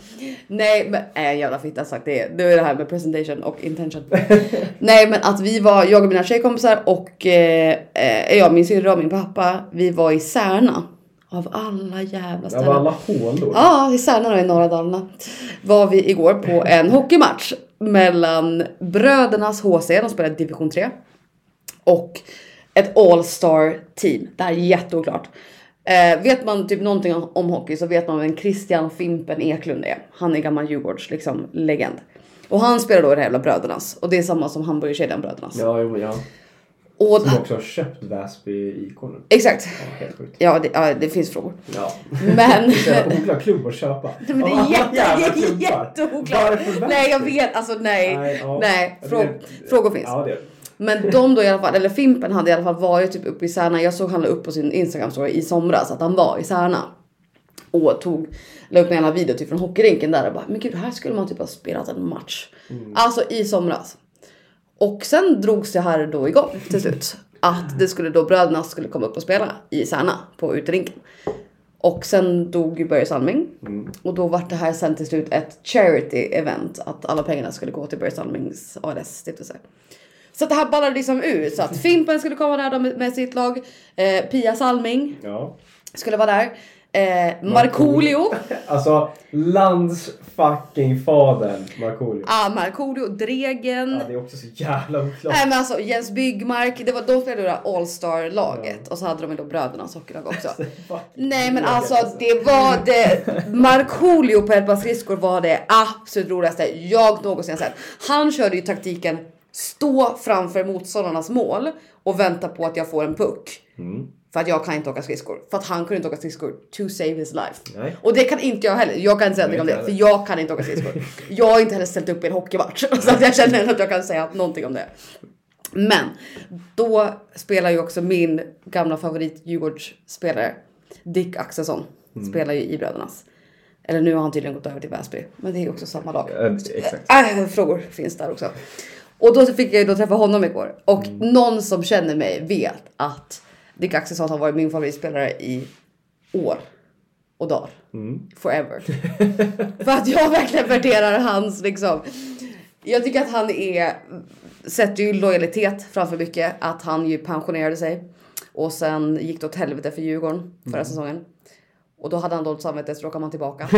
Nej men är en jävla fitta sagt det. Nu är det här med presentation och intention. Nej men att vi var, jag och mina tjejkompisar och eh, eh, jag, min syrra och min pappa. Vi var i Särna. Av alla jävla ställen. Av alla hålor. Ja, i Särna då, i norra Dalarna var vi igår på en hockeymatch mellan Brödernas HC, de spelar division 3, och ett all-star team. Det här är jätteoklart. Eh, vet man typ någonting om, om hockey så vet man vem Christian Fimpen Eklund är. Han är gammal Djurgårds liksom legend. Och han spelar då i det här jävla Brödernas. Och det är samma som hamburgerkedjan Brödernas. Ja, jo, ja. Och, Som också har köpt Väsby IK nu. exakt. Ja, helt sjukt. Ja det, ja, det finns frågor. Ja. Men... Oklar klubb att köpa. Men det är alla jätte, jätteoklart. Nej jag vet, alltså nej. Nej, Nej, ja. frå Det- frågor finns. Ja, det Men de då i alla fall, eller Fimpen hade i alla fall varit typ uppe i Särna. Jag såg han la upp på sin Instagram story i somras att han var i Särna. Och tog, la upp en jävla video typ från hockeyrinken där och bara, men gud här skulle man typ ha spelat en match. Alltså i somras. Och sen drogs det här då igång till slut. Att det skulle då bröderna skulle komma upp och spela i Särna på uterinken. Och sen dog ju Börje Salming. Och då var det här sen till slut ett charity event. Att alla pengarna skulle gå till Börje Salmings ALS-stiftelse. Så att det här ballade liksom ut. Så att Fimpen skulle komma där med sitt lag. Eh, Pia Salming Ja. skulle vara där. Eh, Markoolio. Alltså, lands fucking fadern Markoolio. Ah, Markoolio. Dregen. Ja, det är också så jävla oklart. Nej men alltså Jens Byggmark, det var, de spelade det där All-star laget och så hade de ju då brödernas hockeylag också. Nej men alltså det var det, Markoolio på ett par skridskor var det absolut roligaste jag någonsin sett. Han körde ju taktiken stå framför motståndarnas mål och vänta på att jag får en puck. För att jag kan inte åka skridskor. För att han kunde inte åka skridskor to save his life. Nej. Och det kan inte jag heller. Jag kan inte säga någonting om det. För jag kan inte åka skridskor. Jag har inte heller ställt upp i en hockeymatch. Så att jag känner att jag kan säga någonting om det. Men då spelar ju också min gamla favorit Djurgårdsspelare Dick Axelsson Mm. spelar ju i Brödernas. Eller nu har han tydligen gått över till Väsby. Men det är också samma lag. Eh, exakt. Äh, frågor finns där också. Och då fick jag ju då träffa honom igår. Och Mm. någon som känner mig vet att Dick Axelsson har varit min favoritspelare i år och dagar. Mm. Forever. För att jag verkligen värderar hans liksom. Jag tycker att han är, sätter ju lojalitet framför mycket. Att han ju pensionerade sig. Och sen gick det åt helvete för Djurgården förra säsongen. Och då hade han dåligt samvete så då kom han tillbaka.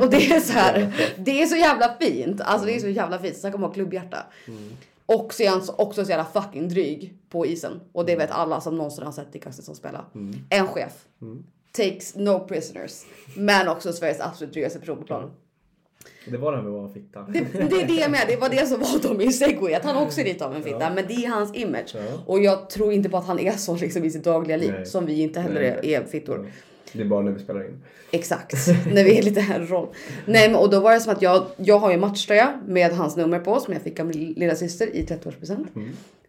och det är så här, det är så jävla fint. Alltså det är så jävla fint. Snacka om att ha klubbhjärta. Och så är han så- också så jävla fucking dryg på isen. Och det vet alla som någonsin har sett Dick Axelsson spela. En chef. Takes no prisoners. Men också Sveriges absolut drygaste person på planen. Det var här med att vara en fitta. Det, det är det med. Det var det som var Tommy Segway. Att han också är lite av en fitta. Men det är hans image. Ja. Och jag tror inte på att han är så liksom i sitt dagliga liv. Nej. Som vi inte heller Nej, är, är fittor. Det är bara när vi spelar in. Exakt, när vi är lite här roll. Nej men och då var det som att jag, jag har ju matchtröja med hans nummer på som jag fick av min lilla syster i 30-årspresent.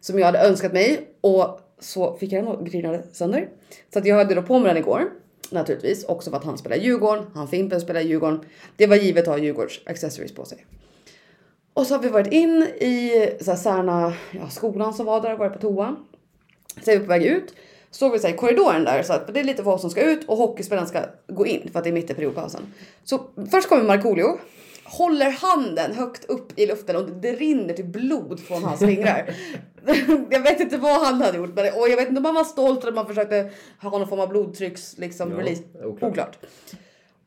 Som jag hade önskat mig och så fick jag den och grinade sönder. Så att jag hade då på mig den igår. Naturligtvis också för att han spelar Djurgården, han Fimpen spelar Djurgården. Det var givet att ha Djurgårds accessories på sig. Och så har vi varit in i så här, Särna, ja, skolan som var där och varit på toa. Så är vi på väg ut. Står vi så i korridoren där så att det är lite folk som ska ut och hockeyspelaren ska gå in för att det är mitt i periodpausen. Så först kommer Markoolio. Håller handen högt upp i luften och det rinner till blod från hans fingrar. jag vet inte vad han hade gjort men, och jag vet inte om han var stolt eller om han försökte ha någon form av blodtrycks liksom Ja, release. oklart. Oklart.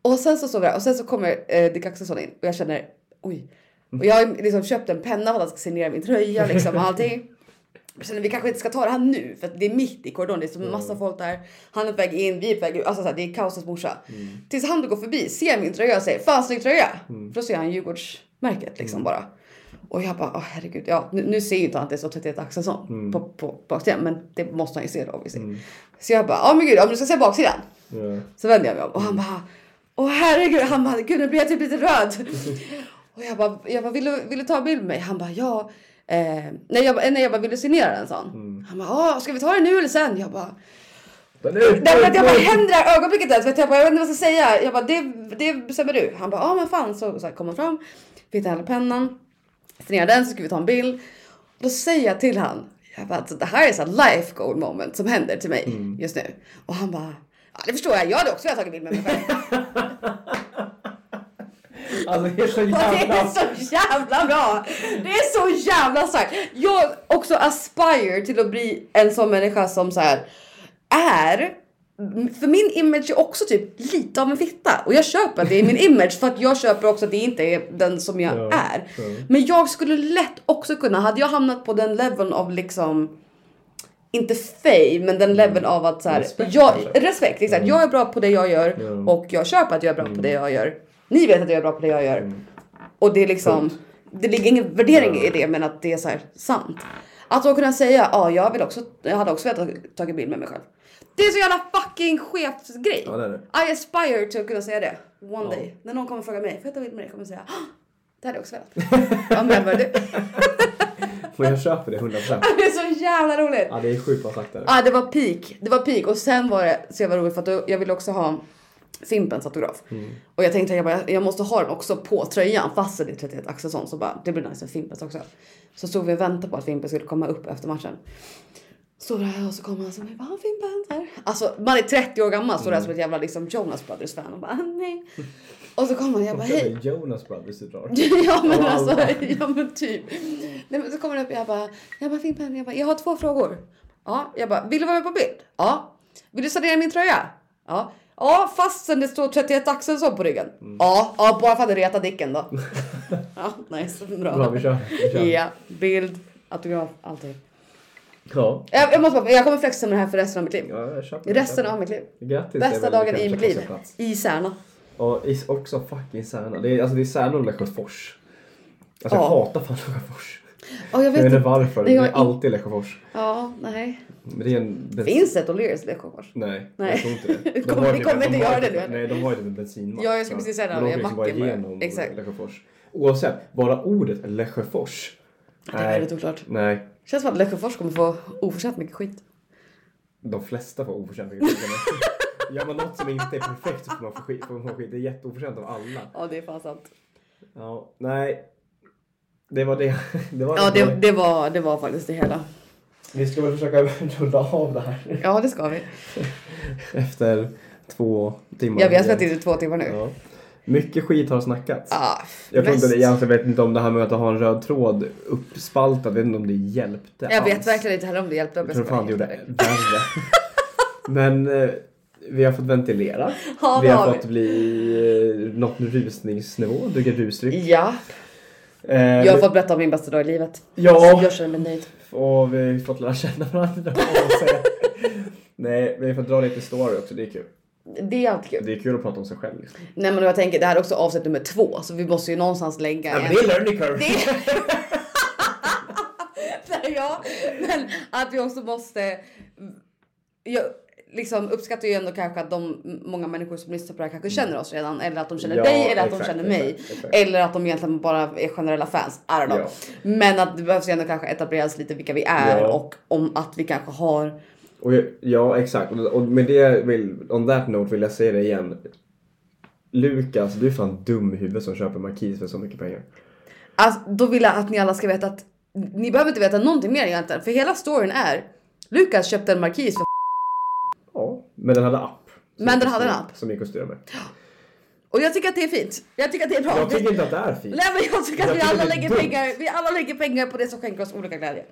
Och sen så står vi där och sen så kommer eh, Dick Axelsson in och jag känner oj. Och jag har liksom köpt en penna för att han ska signera min tröja liksom och allting. Känner vi kanske inte ska ta det här nu för det är mitt i korridoren. Det är så massa folk där. Han är på väg in, vi är på väg ut. Alltså så här, det är kaosets morsa. Tills han går förbi, ser min tröja och säger fan snygg tröja. För då ser han Djurgårdsmärket liksom bara. Och jag bara, åh herregud, ja nu, nu ser ju inte han att det står 31 Axelsson på, på baksidan. Men det måste han ju se då obviously. Så jag bara, ja men gud om du ska se baksidan. Ja. Så vände jag mig om och han bara, åh herregud, han bara, gud nu blir jag typ lite röd. och jag bara, jag bara vill, du, vill du ta en bild med mig? Han bara, ja. Eh, nej, jag, nej, jag bara, vill du signera den? sa han. Han bara, "Ja, ska vi ta det nu eller sen? Jag bara, därför att jag bara händer det här ögonblicket ens. Vet jag, bara, jag vet inte vad jag ska säga. Jag bara, det, det bestämmer du. Han bara, ja men fan. Så, så här, kom han fram, fick hela pennan, signerade den så skulle vi ta en bild. Då säger jag till han, jag bara, alltså, det här är så life goal moment som händer till mig just nu. Och han bara, ja det förstår jag. Jag hade också velat tagit bild med mig själv. Alltså det är så Och det är jävla... så jävla bra! Det är så jävla starkt! Jag också aspire till att bli en sån människa som så här är för min image är också typ lite av en fitta och jag köper att det är min image för att jag köper också att det inte är den som jag Ja, är. ja. Men jag skulle lätt också kunna, hade jag hamnat på den leveln av liksom inte fame men den leveln av att så här, Respekt jag, respekt exakt. Jag är bra på det jag gör och jag köper att jag är bra på det jag gör. Ni vet att jag är bra på det jag gör. Och det är liksom, det ligger ingen värdering i det men att det är så här sant. Att då kunna säga ja jag vill också, jag hade också velat ta en bild med mig själv. Det är så jävla fucking chefsgrej. Ja, det är det. I aspire to kunna säga det. One Ja. day. När någon kommer fråga mig, får jag ta bild med dig? Kommer jag säga, "Ah, det hade jag också velat. ja men vad du. Men jag köper det 100%. Det är så jävla roligt. Ja det är sjukt bra sagt det. Ja, det var peak. Det var peak och sen var det så jävla roligt för att jag ville också ha Fimpens autograf. Och jag tänkte jag, bara, jag måste ha den också på tröjan fast det är 31 Axelsson så bara det blir nice med Fimpens också. Så stod vi och väntade på att Fimpen skulle komma upp efter matchen. Stod där och så kom han så bara "Ah, Fimpen där. Alltså man är 30 år gammal står där som ett jävla liksom Jonas Brothers fan och bara "Ah, nej. Och så kom han och jag bara hej. Jonas Brothers du drar. ja men Av alltså, ja men typ. Nej, men så kommer det upp jag bara, jag bara Fimpen, jag bara, jag har två frågor. Ja, jag bara, vill du vara med på bild? Ja. Vill du signera min tröja? Ja. Ja, fastän det står 31 Axelsson på ryggen. Ja, ja, bara för att reta Dicken då. ja, nice, bra. Bra vi kör. Vi kör. Ja, bild, autograf, allting. Ja. Jag, jag måste bara, jag kommer flexa med det här för resten av mitt liv. Ja, jag det. Resten av mitt liv. Grattis. det Bästa dagen i mitt liv. I Särna. Och is- också fucking Särna. Det är, alltså det är Särna och Lesjöfors. Alltså jag Ja. hatar fan Lesjöfors. Ja, jag Jag vet vet inte varför. Nej, Det jag är har in- alltid Lesjöfors. Ja, nej. Det är en. Finns det ett O'Learys i Lesjöfors? Nej, Nej. jag tror inte det. De kommer- ju- kommer inte göra ju- det nu. Nej, de har ju typ en bensinmack. Ja, jag skulle precis säga det. De Det är finns ju bara igenom Exakt. Lesjöfors. Oavsett, bara ordet Lesjöfors. Det är väldigt oklart. Nej, Känns som att Lesjöfors kommer få oförtjänt mycket skit. de flesta får oförtjänt mycket skit. Gör man något som inte är perfekt så får man få skit. Får man få skit. Det är jätteoförtjänt av alla. Ja, det är fan sant. Ja, nej. Det var det. det, var Ja, det, det, var, det var faktiskt det hela. Vi ska väl försöka runda av det här. Ja, det ska vi. Efter två timmar. Ja, vi har in i två timmar nu. Ja. Mycket skit har snackats. Ah, Jag tror inte det, jag vet inte om det här med att ha en röd tråd uppspaltad, jag vet inte om det hjälpte Jag vet alls. verkligen inte heller om det hjälpte. Jag tror fan det gjorde värre. Men eh, vi har fått ventilera. Ja, vi har har fått vi. bli eh, nått rusningsnivå, dricka rusdryck. Ja, jag har fått berätta om min bästa dag i livet. Ja. Jag känner mig nöjd. Och vi har fått lära känna varandra. Nej, vi har fått dra lite story också, det är kul. Det är alltid kul. Det är kul att prata om sig själv. Liksom. Nej men jag tänker det här är också avsnitt nummer två så vi måste ju någonstans lägga Ja, en... det är learning curve. Nej, ja, men att vi också måste... Jag liksom uppskattar ju ändå kanske att de många människor som lyssnar på det här kanske känner oss redan. Eller att de känner Ja, dig eller att exakt, de känner mig. exakt, exakt. Eller att de egentligen bara är generella fans. I don't know. Ja. Men att det behövs ju ändå kanske etableras lite vilka vi är Ja. och om att vi kanske har... Och ja, exakt. Och- Och med det vill, on that note vill jag säga det igen. Lukas, du är fan dum i huvudet som köper Markis för så mycket pengar. Alltså, då vill jag att ni alla ska veta att ni behöver inte veta någonting mer egentligen. För hela storyn är Lukas köpte en markis för men den hade app. Men den hade en app. Som gick att styra med. Och jag tycker att det är fint. Jag tycker att det är bra. Jag tycker inte att det är fint. Nej men jag tycker att Jag vi tycker alla lägger dumt. pengar, vi alla lägger pengar på det som skänker oss olika glädje.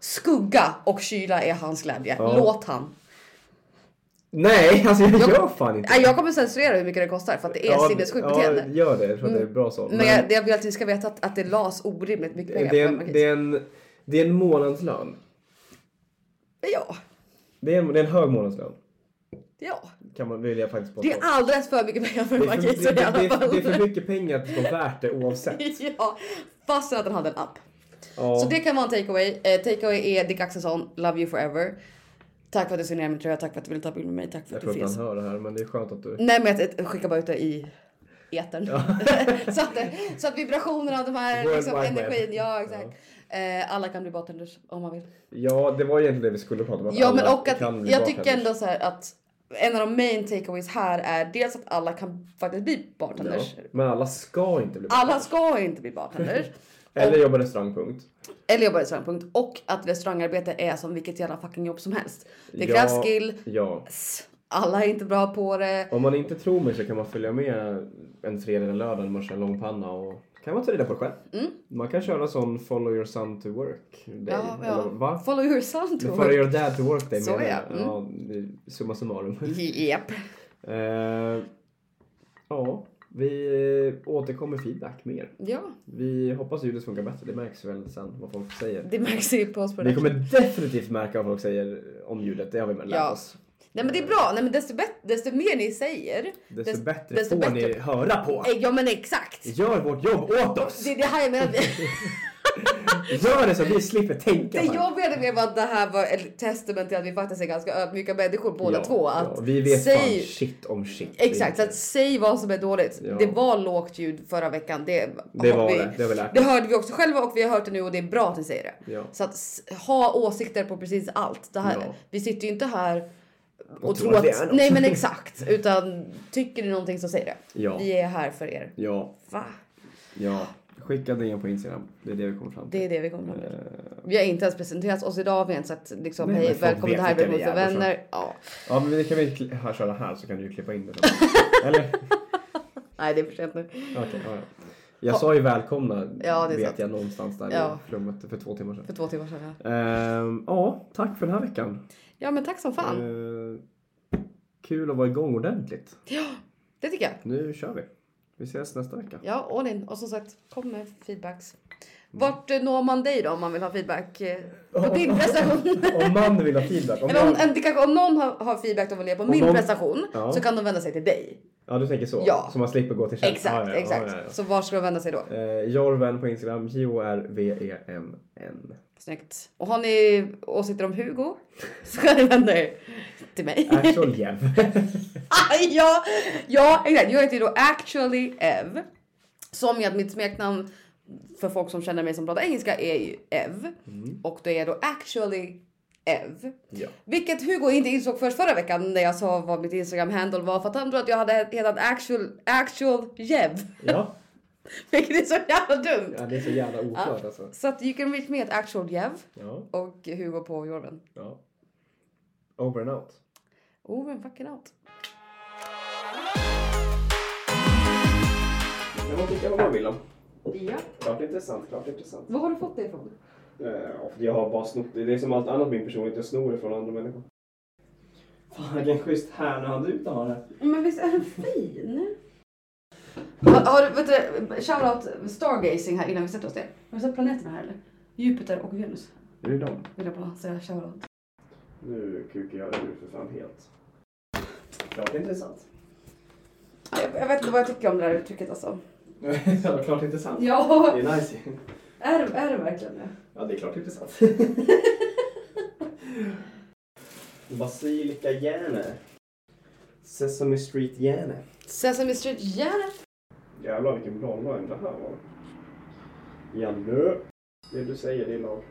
Skugga och kyla är hans glädje. Ja. Låt han. Nej, alltså jag, Jag- gör fan inte Nej, jag kommer censurera hur mycket det kostar för att det är Ja, sinnessjukt Ja, beteende. Mm. gör det. Jag tror att det är bra så. Men jag, jag vill att ni ska veta att, att det las orimligt mycket pengar det, är på en markis. det, är en, det är en månadslön. Ja, Det är en, det är en hög månadslön. Ja. Kan man, vill jag faktiskt Det påstå. är alldeles för mycket pengar för Det för, markis det, i det, alla det, fall. det är för mycket pengar att det vara värt det oavsett. ja, fastän att den hade en app. Ja. Så det kan vara en takeaway. Eh, takeaway är Dick Axelsson, Love You Forever. Tack för att du signerade min tröja, tack för att du ville ta bild med mig, tack för Jag att tror du inte han finns. hör det här men det är skönt att du... Nej men jag, jag skickar bara ut det i etern. så, att, så att vibrationerna av de här World liksom, Web. energin, ja exakt. Eh, alla kan bli bartenders om man vill. Ja, det var egentligen det vi skulle prata om. Ja men alla och att jag tycker ändå så här att en av de main takeaways här är dels att alla kan faktiskt bli bartenders. Ja, men alla ska inte bli Alla bartenders. ska inte bli bartenders. Eller jobba restaurangpunkt. Eller jobba restaurangpunkt. Och att restaurangarbete är som vilket jävla fucking jobb som helst. Det Ja, krävs skill. Ja. Alla är inte bra på det. Om man inte tror mig så kan man följa med en fredag eller lördag när man kör lång panna och kan man ta reda på det själv. Mm. Man kan köra sån follow your son to work day. Ja, ja. Follow your son to Follow work. your dad to work day Så menar jag. Mm. Ja, summa summarum. Japp. Eh, ja, vi återkommer feedback mer. Ja, Vi hoppas ljudet funkar bättre. Det märks väl sen vad folk säger. det märks ju på oss på Vi det. kommer definitivt märka vad folk säger om ljudet. Det har vi lärt Ja. oss. Nej men det är bra. Nej men desto, desto mer ni säger. Desto dest- bättre desto får bättre- ni höra på. Eh, Ja men exakt. Gör vårt jobb åt oss! Det är det här jag menar. Gör det så vi slipper tänka. Det på jag menade med var att det här var ett testament till att vi faktiskt är ganska ödmjuka människor båda Ja, två. Att ja, vi vet säg, fan shit om shit. Exakt, så att säg vad som är dåligt. Ja. Det var lågt ljud förra veckan. Det, Det har var vi, det, det lärt Det hörde vi också själva och vi har hört det nu och det är bra att ni säger det. Så att ha åsikter på precis allt. Det här. Vi sitter ju inte här och, Och tror att... att nej men exakt. Utan tycker ni någonting så säg det. Ja. Vi är här för er. Ja, Va? ja. Skicka DM på Instagram. Det är det vi kommer fram till. Det är det vi kommer fram till. Vi har inte ens presenterat oss idag. Vi har inte sagt liksom hej välkommen det för är, så. vänner. Ja. Ja, men det kan vi här, köra här så kan du ju klippa in det. Eller? Nej det är för sent nu. Okej, ja, ja. Jag sa ju välkomna, Ja, det vet sant. jag någonstans där Ja. i flummet för två timmar sedan. För två timmar sedan. Ja, Ehm, ja, tack för den här veckan. ja men tack som fan. Ehm, kul att vara igång ordentligt. Det tycker jag. Nu kör vi. Vi ses nästa vecka. Ja, all in. Och som sagt, kom med feedbacks. Vart eh, når man dig då om man vill ha feedback eh, på din prestation? Om man vill ha feedback. Om Eller om, man, kanske, om någon har, har feedback de vill ge på min någon- prestation Ja. så kan de vända sig till dig. ja, du tänker så? Ja. Så man slipper gå till tjänst? Exakt, Ja, ja, ja, exakt. ja, ja. Så var ska de vända sig då? Eh, Jorven på Instagram, E J-O-R-V-E-M-N. Snyggt. Och har ni åsikter om Hugo så kan ni vända er till mig. Actual Jev. Aj, ja, ja, exakt. Jag heter ju då actually Ev. Som att mitt smeknamn för folk som känner mig som pratar engelska är ju Ev. Och det är då actually Ev. Ja. Vilket Hugo inte insåg först förra veckan när jag sa vad mitt Instagram handle var för att han trodde att jag hade hetat actual, actual Jev. Ja. Vilket är så jävla dumt. ja, det är så jävla oklart alltså. Så att you can reach me at actual Jev Ja. och Hugo på Jorven. ja. Over and out. Over and fucking out. Men vad tycker jag vad man vill om? Ja. Klart intressant, klart intressant. Vad har du fått det ifrån? Ja, för jag har bara snott det. Det är som allt annat min personlighet. Jag snor det från andra människor. Fan vilken schysst härna du har här. Men visst är den fin? Har, har du, vet du, shoutout stargazing här innan vi sätter oss ner. Har du sett planeterna här eller? Jupiter och Venus. Är det dem? Vill jag bara säga shoutout. Nu kukar jag nu för fan helt. Klart intressant. Jag, jag vet inte vad jag tycker om det här uttrycket alltså. ja, klart intressant. Ja, Det är nice. är, är det verkligen det? Ja, det är klart intressant. Basilika Järne. Sesame Street Järne. Sesame Street gärna. Jävlar vilken bra line det här var. Janne. Det du säger din lag.